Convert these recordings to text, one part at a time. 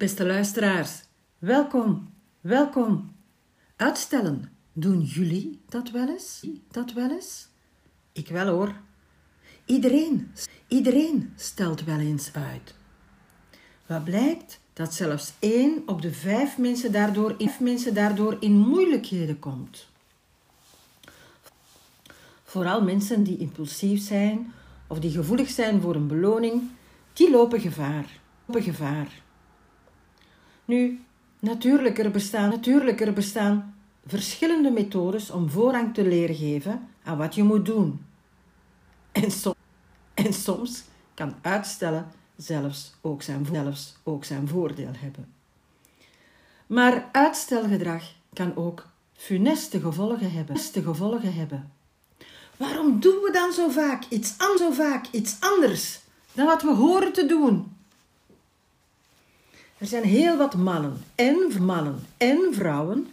Beste luisteraars, welkom, welkom. Uitstellen, doen jullie dat wel eens? Dat wel eens? Ik wel hoor. Iedereen, iedereen stelt wel eens uit. Wat blijkt? Dat zelfs één op de vijf mensen daardoor in, mensen daardoor in moeilijkheden komt. Vooral mensen die impulsief zijn of die gevoelig zijn voor een beloning, die lopen gevaar. Lopen gevaar. Nu, natuurlijk er, bestaan, natuurlijk er bestaan verschillende methodes om voorrang te leren geven aan wat je moet doen. En, en soms kan uitstellen zelfs ook, zijn, zelfs ook zijn voordeel hebben. Maar uitstelgedrag kan ook funeste gevolgen hebben. Funeste gevolgen hebben. Waarom doen we dan zo vaak iets, zo vaak iets anders dan wat we horen te doen? Er zijn heel wat mannen en mannen en vrouwen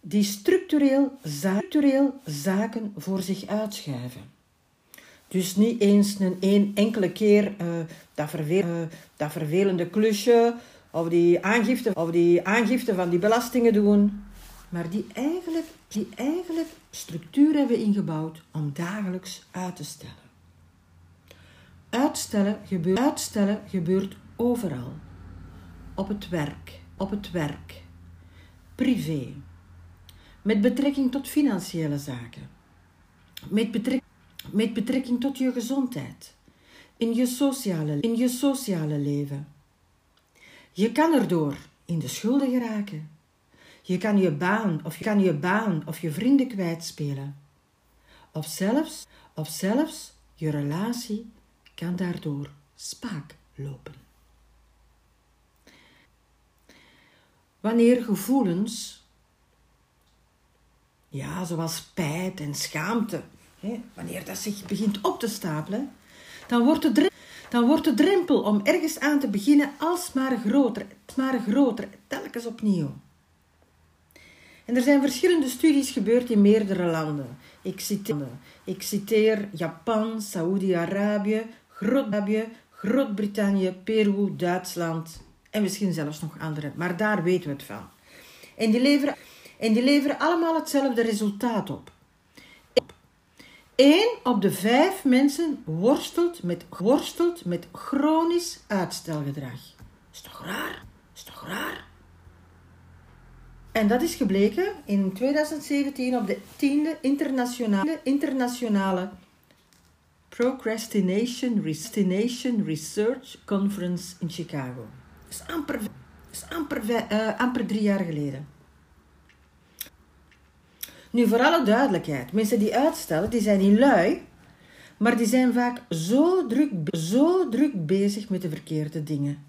die structureel, structureel zaken voor zich uitschuiven. Dus niet eens een één enkele keer uh, dat, uh, dat vervelende klusje of die, aangifte, of die aangifte van die belastingen doen, maar die eigenlijk, die eigenlijk structuur hebben ingebouwd om dagelijks uit te stellen. Uitstellen uitstellen gebeurt overal. Op het werk, op het werk, privé, met betrekking tot financiële zaken, met betrekking, met betrekking tot je gezondheid, in je sociale, in je sociale leven. Je kan erdoor in de schulden geraken. Je kan je baan of je kan je baan of je vrienden kwijtspelen. Of zelfs, of zelfs je relatie kan daardoor spaak lopen. Wanneer gevoelens, ja, zoals spijt en schaamte, hè, wanneer dat zich begint op te stapelen, dan wordt de drempel, dan wordt de drempel om ergens aan te beginnen alsmaar groter, alsmaar groter, telkens opnieuw. En er zijn verschillende studies gebeurd in meerdere landen. Ik citeer, ik citeer Japan, Saoedi-Arabië, Groot-Brittannië, Peru, Duitsland en misschien zelfs nog andere. Maar daar weten we het van. En die leveren, en die leveren allemaal hetzelfde resultaat op. Eén op de vijf mensen worstelt met, worstelt met chronisch uitstelgedrag. Is toch raar? Is toch raar? En dat is gebleken in 2017 op de 10e internationale, internationale Procrastination Research Conference in Chicago. Is amper, is uh, amper drie jaar geleden. Nu, voor alle duidelijkheid, mensen die uitstellen, die zijn niet lui, maar die zijn vaak zo druk, zo druk bezig met de verkeerde dingen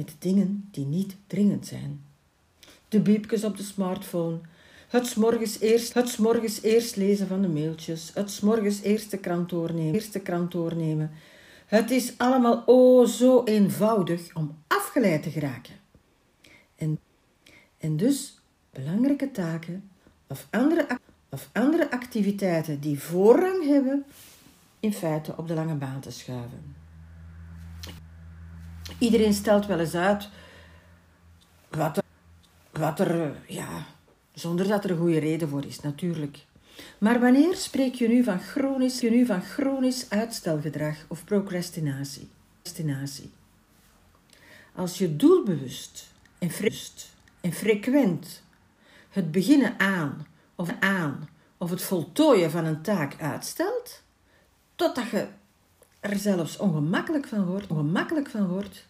met dingen die niet dringend zijn. De biepjes op de smartphone, het morgens eerst, het morgens eerst lezen van de mailtjes, het morgens eerst de krant doornemen, eerst de krant doornemen. Het is allemaal oh zo eenvoudig om afgeleid te geraken. En, en dus belangrijke taken of andere, of andere activiteiten die voorrang hebben, in feite op de lange baan te schuiven. Iedereen stelt wel eens uit wat er, wat er ja, zonder dat er een goede reden voor is, natuurlijk. Maar wanneer spreek je nu van chronisch, je nu van chronisch uitstelgedrag of procrastinatie? Als je doelbewust en, en frequent het beginnen aan of aan of het voltooien van een taak uitstelt, totdat je er zelfs ongemakkelijk van wordt, ongemakkelijk van wordt,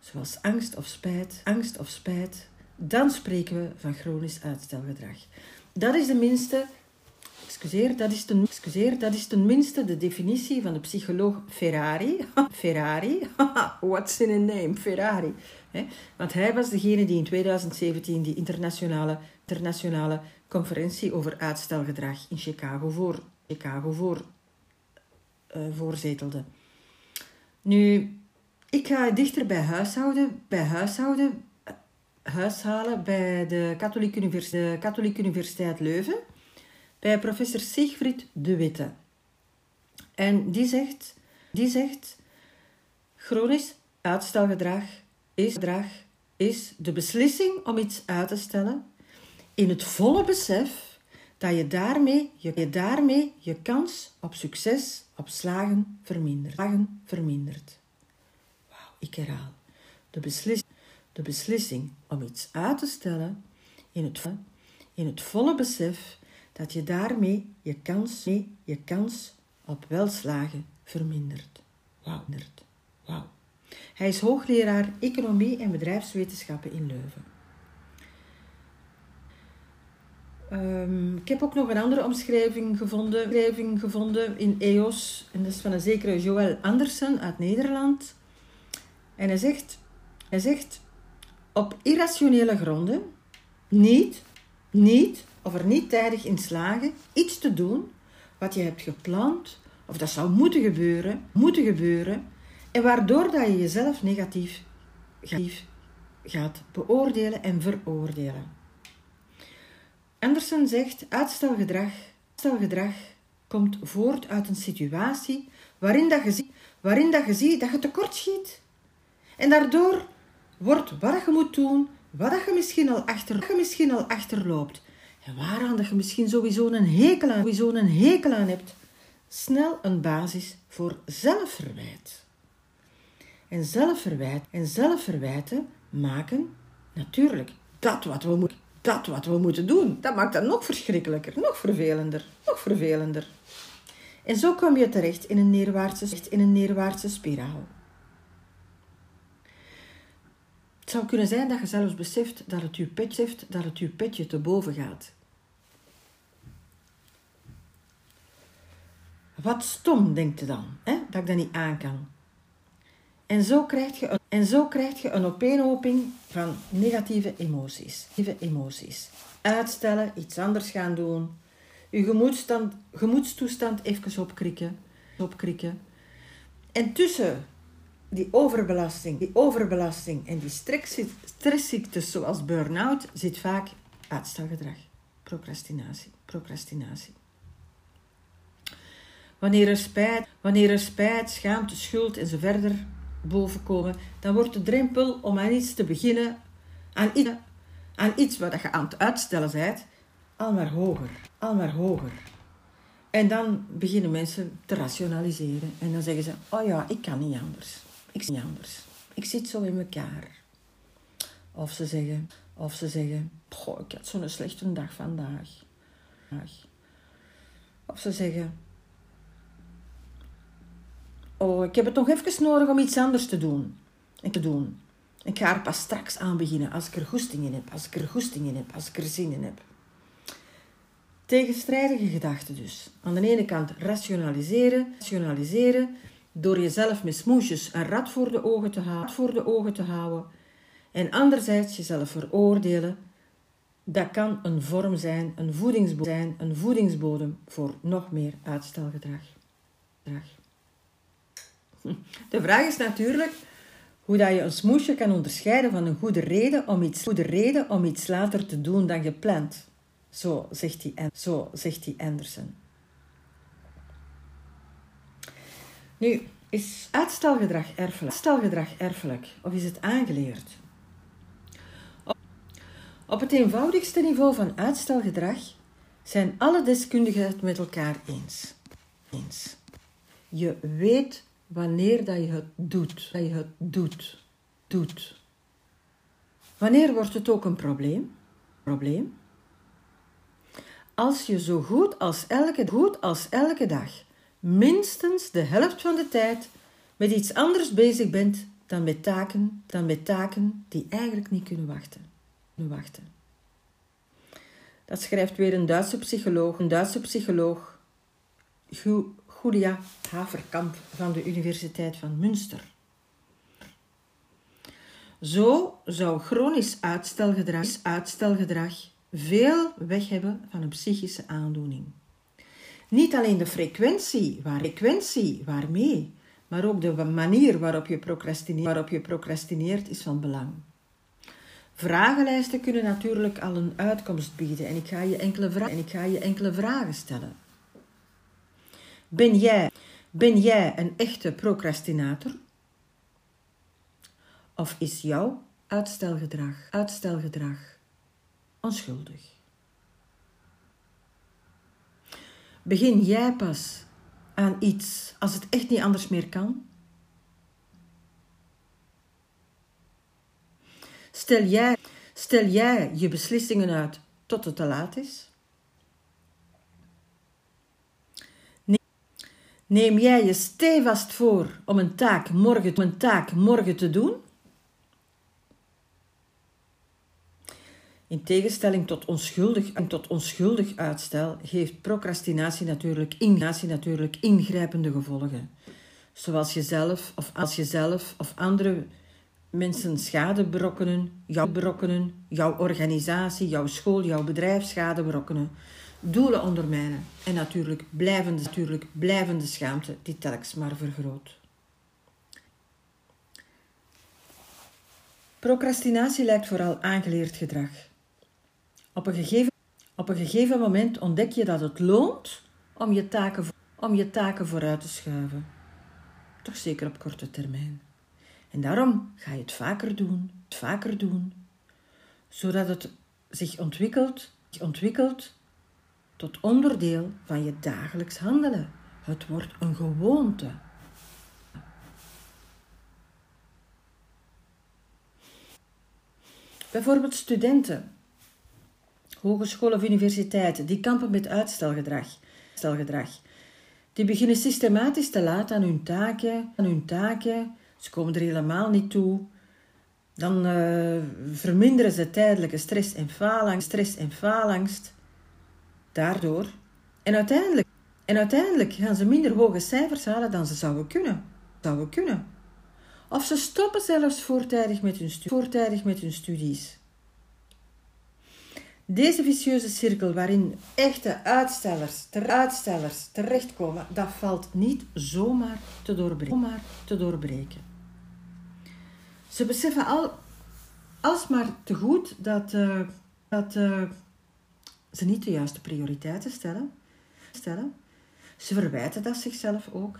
zoals angst of spijt, angst of spijt, dan spreken we van chronisch uitstelgedrag. Dat is de minste, excuseer, dat is, ten, excuseer, dat is tenminste de definitie van de psycholoog Ferrari. Ferrari, what's in a name, Ferrari. Want hij was degene die in 2017 die internationale, internationale conferentie over uitstelgedrag in Chicago voor, Chicago voor, uh, voorzetelde. Nu, ik ga dichter bij huishouden, bij huishouden huishalen bij de Katholieke, Universiteit, Universiteit Leuven, bij professor Siegfried de Witte. En die zegt, die zegt Chronisch uitstelgedrag is, gedrag is de beslissing om iets uit te stellen in het volle besef dat je daarmee je, daarmee je kans op succes, op slagen vermindert. Slagen vermindert. Wauw, ik herhaal. De, beslis, de beslissing om iets uit te stellen in het, in het volle besef dat je daarmee je kans, je kans op welslagen vermindert. Wauw. Hij is hoogleraar Economie en Bedrijfswetenschappen in Leuven. Um, ik heb ook nog een andere omschrijving gevonden, omschrijving gevonden in EOS. En dat is van een zekere Joël Andersen uit Nederland. En hij zegt, hij zegt op irrationele gronden niet, niet of er niet tijdig in slagen iets te doen wat je hebt gepland of dat zou moeten gebeuren, moeten gebeuren en waardoor dat je jezelf negatief gaat beoordelen en veroordelen. Anderson zegt uitstelgedrag, uitstelgedrag komt voort uit een situatie waarin, dat je, waarin dat je ziet dat je tekort schiet. En daardoor wordt wat je moet doen, wat je misschien al, achter, je misschien al achterloopt en waaraan dat je misschien sowieso een hekel aan, sowieso een hekel aan hebt, snel een basis voor zelfverwijt. En zelfverwijt en zelfverwijten maken natuurlijk dat wat we moeten dat wat we moeten doen. Dat maakt dat nog verschrikkelijker, nog vervelender, nog vervelender. En zo kom je terecht in een neerwaartse, in een neerwaartse spiraal. Het zou kunnen zijn dat je zelfs beseft dat het je petje, dat het je petje te boven gaat. Wat stom, denkt je dan, hè? dat ik dat niet aan kan. En zo krijg je een, en zo je een van negatieve emoties. Negatieve emoties. Uitstellen, iets anders gaan doen. Je gemoedstoestand even opkrikken. opkrikken. En tussen die overbelasting, die overbelasting en die stressziektes zoals burn-out zit vaak uitstelgedrag. Procrastinatie. Procrastinatie. Wanneer er spijt, wanneer er spijt, schaamte, schuld en zo verder bovenkomen, dan wordt de drempel om aan iets te beginnen, aan iets, aan iets wat je aan het uitstellen bent, al maar hoger, al maar hoger. En dan beginnen mensen te rationaliseren en dan zeggen ze, oh ja, ik kan niet anders. Ik zie niet anders. Ik zit zo in elkaar. Of ze zeggen, of ze zeggen, goh, ik had zo'n slechte dag vandaag. Of ze zeggen, oh, ik heb het nog even nodig om iets anders te doen. En te doen. Ik ga er pas straks aan beginnen als ik er goesting in heb, als ik er goesting in heb, als ik er zin in heb. Tegenstrijdige gedachten dus. Aan de ene kant rationaliseren, rationaliseren door jezelf met smoesjes een rad voor de ogen te, voor de ogen te houden. En anderzijds jezelf veroordelen. Dat kan een vorm zijn, een voedingsbodem, zijn, een voedingsbodem voor nog meer uitstelgedrag. De vraag is natuurlijk hoe dat je een smoesje kan onderscheiden van een goede reden om iets, goede reden om iets later te doen dan gepland. Zo zegt die, zo zegt die Anderson. Nu, is uitstelgedrag erfelijk? Uitstelgedrag erfelijk of is het aangeleerd? Op het eenvoudigste niveau van uitstelgedrag zijn alle deskundigen het met elkaar eens. eens. Je weet wanneer dat je het doet. Het doet. Doet. Wanneer wordt het ook een probleem? Probleem? Als je zo goed als elke, goed als elke dag minstens de helft van de tijd met iets anders bezig bent dan met taken, dan met taken die eigenlijk niet kunnen wachten. Kunnen wachten. Dat schrijft weer een Duitse psycholoog, een Duitse psycholoog, Julia Haverkamp van de Universiteit van Münster. Zo zou chronisch uitstelgedrag, uitstelgedrag veel weg hebben van een psychische aandoening. Niet alleen de frequentie, waar, frequentie waarmee, maar ook de manier waarop je, procrastineert, waarop je procrastineert is van belang. Vragenlijsten kunnen natuurlijk al een uitkomst bieden en ik ga je enkele, en ik ga je enkele vragen stellen. Ben jij, ben jij een echte procrastinator? Of is jouw uitstelgedrag, uitstelgedrag onschuldig? Begin jij pas aan iets als het echt niet anders meer kan? Stel jij, stel jij je beslissingen uit tot het te laat is? Neem jij je stevast voor om een taak morgen, een taak morgen te doen? In tegenstelling tot onschuldig en tot onschuldig uitstel heeft procrastinatie natuurlijk, natuurlijk ingrijpende gevolgen. Zoals jezelf of als jezelf of andere mensen schade berokkenen, jou berokkenen, jouw organisatie, jouw school, jouw bedrijf schade berokkenen, doelen ondermijnen en natuurlijk blijvende, natuurlijk blijvende schaamte die telkens maar vergroot. Procrastinatie lijkt vooral aangeleerd gedrag. Op een gegeven, op een gegeven moment ontdek je dat het loont om je, taken, om je taken vooruit te schuiven. Toch zeker op korte termijn. En daarom ga je het vaker doen, het vaker doen, zodat het zich ontwikkelt, ontwikkelt tot onderdeel van je dagelijks handelen. Het wordt een gewoonte. Bijvoorbeeld studenten, hogescholen of universiteiten, die kampen met uitstelgedrag. uitstelgedrag. Die beginnen systematisch te laat aan hun taken, aan hun taken. Ze komen er helemaal niet toe. Dan uh, verminderen ze tijdelijke stress en faalangst, stress en faalangst. Daardoor. En uiteindelijk, en uiteindelijk gaan ze minder hoge cijfers halen dan ze zouden kunnen. Zouden kunnen. Of ze stoppen zelfs voortijdig met hun, voortijdig met hun studies. Deze vicieuze cirkel waarin echte uitstellers, ter uitstellers terechtkomen, dat valt niet zomaar te doorbreken. Te doorbreken. Ze beseffen al, alsmaar te goed dat, uh, dat uh, ze niet de juiste prioriteiten stellen. stellen. Ze verwijten dat zichzelf ook.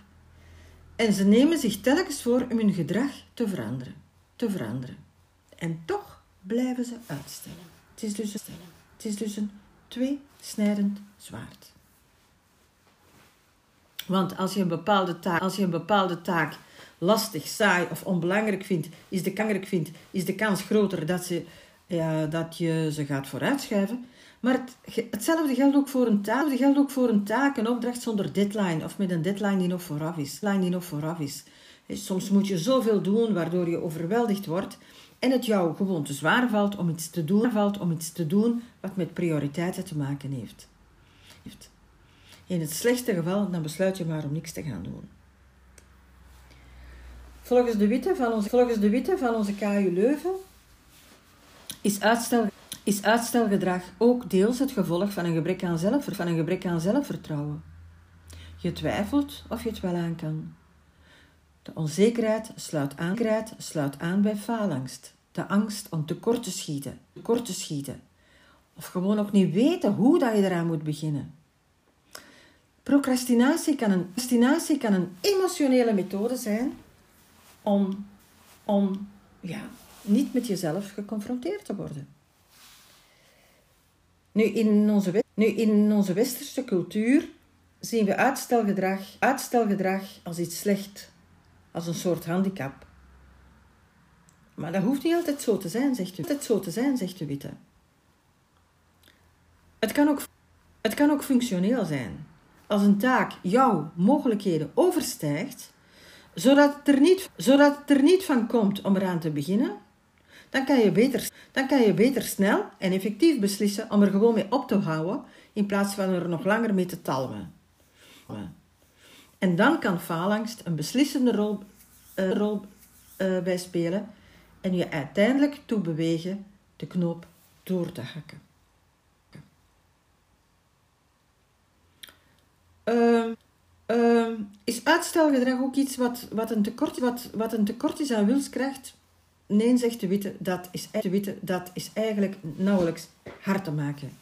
En ze nemen zich telkens voor om hun gedrag te veranderen. Te veranderen. En toch blijven ze uitstellen. Het is dus, het is dus een tweesnijdend zwaard. Want als je een bepaalde taak, als je een bepaalde taak lastig, saai of onbelangrijk vindt, is de, vindt, is de kans groter dat, ze, ja, dat je ze gaat vooruitschuiven. Maar het, hetzelfde geldt ook voor een taak. geldt ook voor een taak, een opdracht zonder deadline of met een deadline die nog is. Deadline die nog vooraf is. Soms moet je zoveel doen waardoor je overweldigd wordt en het jou gewoon te zwaar valt om iets te doen, valt om iets te doen wat met prioriteiten te maken heeft. In het slechtste geval dan besluit je maar om niks te gaan doen. Volgens de witte van onze, volgens de witte van onze KU Leuven is uitstel is uitstelgedrag ook deels het gevolg van een gebrek aan, zelf, van een gebrek aan zelfvertrouwen. Je twijfelt of je het wel aan kan. De onzekerheid sluit aan, sluit aan bij faalangst. De angst om tekort te schieten, tekort te schieten. Of gewoon ook niet weten hoe dat je eraan moet beginnen. Procrastinatie kan een, procrastinatie kan een emotionele methode zijn om, om ja, niet met jezelf geconfronteerd te worden. Nu in, onze, nu, in onze westerse cultuur zien we uitstelgedrag, uitstelgedrag als iets slecht, als een soort handicap. Maar dat hoeft niet altijd zo te zijn, zegt u. Zo te zijn, zegt de witte. Het kan, ook, het kan ook functioneel zijn. Als een taak jouw mogelijkheden overstijgt, zodat het, er niet, zodat het er niet van komt om eraan te beginnen, dan kan, je beter, dan kan je beter snel en effectief beslissen om er gewoon mee op te houden, in plaats van er nog langer mee te talmen. En dan kan faalangst een beslissende rol, uh, rol uh, bij spelen en je uiteindelijk toe bewegen de knoop door te hakken. Uh, uh, is uitstelgedrag ook iets wat, wat, een tekort, wat, wat een tekort is aan wilskracht? Nee, zegt de witte, dat is, de witte, dat is eigenlijk nauwelijks hard te maken.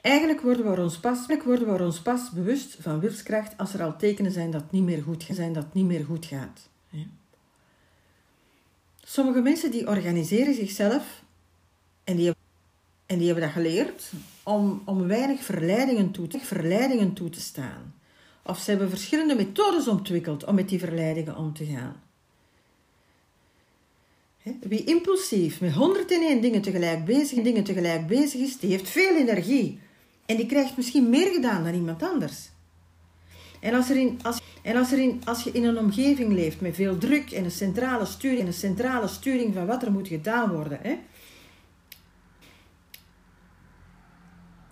Eigenlijk worden we ons pas, worden we ons pas bewust van wilskracht als er al tekenen zijn dat niet meer goed, zijn dat niet meer goed gaat. Sommige mensen die organiseren zichzelf en die, en die hebben dat geleerd om, om weinig verleidingen toe, te, verleidingen toe te staan. Of ze hebben verschillende methodes ontwikkeld om met die verleidingen om te gaan. Wie impulsief met 101 dingen tegelijk bezig, dingen tegelijk bezig is, die heeft veel energie. En die krijgt misschien meer gedaan dan iemand anders. En als, er in, als, en als, er in, als je in een omgeving leeft met veel druk en een centrale sturing, en een centrale sturing van wat er moet gedaan worden, hè,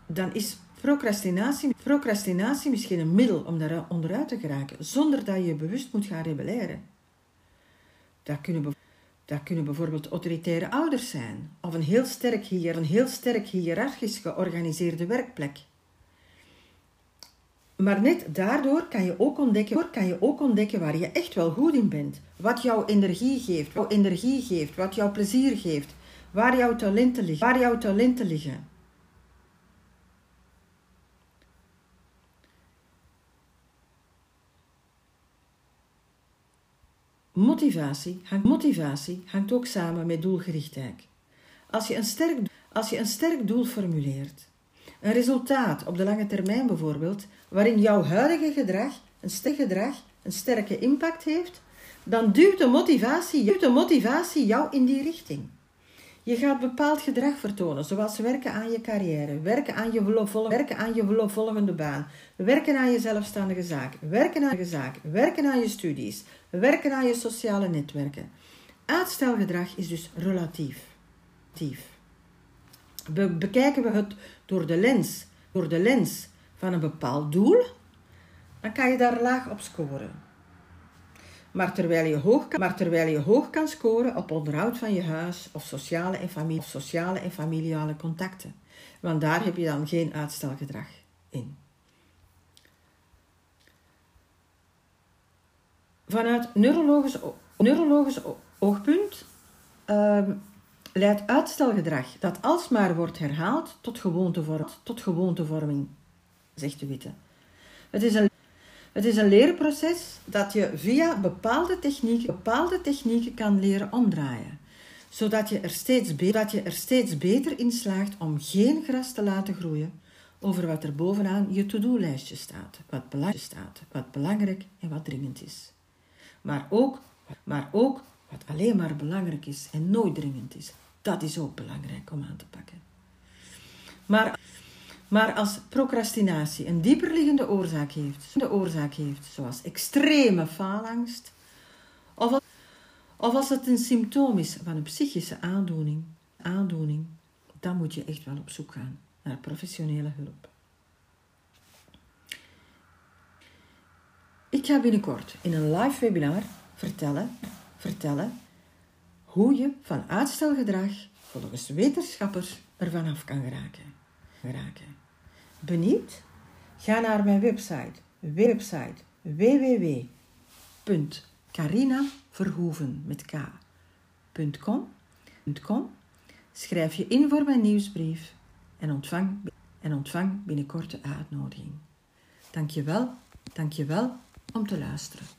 dan is procrastinatie, procrastinatie misschien een middel om daar onderuit te geraken, zonder dat je bewust moet gaan rebelleren. Dat kunnen, dat kunnen bijvoorbeeld autoritaire ouders zijn, of een heel sterk, hier, een heel sterk hiërarchisch georganiseerde werkplek. Maar net daardoor kan je, ook ontdekken, kan je ook ontdekken waar je echt wel goed in bent. Wat jouw energie geeft, jouw energie geeft, wat jouw plezier geeft, waar jouw talenten liggen. Waar jouw talenten liggen. Motivatie hangt, motivatie hangt ook samen met doelgerichtheid. Als je, een sterk, als je een sterk doel formuleert, een resultaat op de lange termijn bijvoorbeeld, waarin jouw huidige gedrag, een gedrag, een sterke impact heeft, dan duwt de motivatie, duwt de motivatie jou in die richting. Je gaat bepaald gedrag vertonen, zoals werken aan je carrière, werken aan je, werken aan je volgende baan, werken aan je zelfstandige zaak, werken aan je zaak, werken aan je studies, werken aan je sociale netwerken. Uitstelgedrag is dus relatief. Be bekijken we het door de lens, door de lens van een bepaald doel, dan kan je daar laag op scoren. Maar terwijl je hoog kan, maar terwijl je hoog kan scoren op onderhoud van je huis of sociale en, familie, sociale en familiale contacten. Want daar heb je dan geen uitstelgedrag in. Vanuit neurologisch, neurologisch oogpunt uh, leidt uitstelgedrag dat alsmaar wordt herhaald tot, gewoontevorm, tot gewoontevorming, zegt de Witte. Het is een het is een leerproces dat je via bepaalde technieken, bepaalde technieken kan leren omdraaien, zodat je, er steeds dat je er steeds beter in slaagt om geen gras te laten groeien over wat er bovenaan je to-do-lijstje staat, wat belangrijk, staat, wat belangrijk en wat dringend is. Maar ook, maar ook wat alleen maar belangrijk is en nooit dringend is. Dat is ook belangrijk om aan te pakken. Maar maar als procrastinatie een dieperliggende oorzaak heeft, de oorzaak heeft zoals extreme faalangst, of, of als het een symptoom is van een psychische aandoening, aandoening, dan moet je echt wel op zoek gaan naar professionele hulp. Ik ga binnenkort in een live webinar vertellen, vertellen hoe je van uitstelgedrag volgens wetenschappers ervan af kan geraken. Geraken. Benieuwd? Ga naar mijn website, website www.carinaverhoeven met. Schrijf je in voor mijn nieuwsbrief en ontvang, en ontvang binnenkort de uitnodiging. Dank je wel, dank je wel om te luisteren.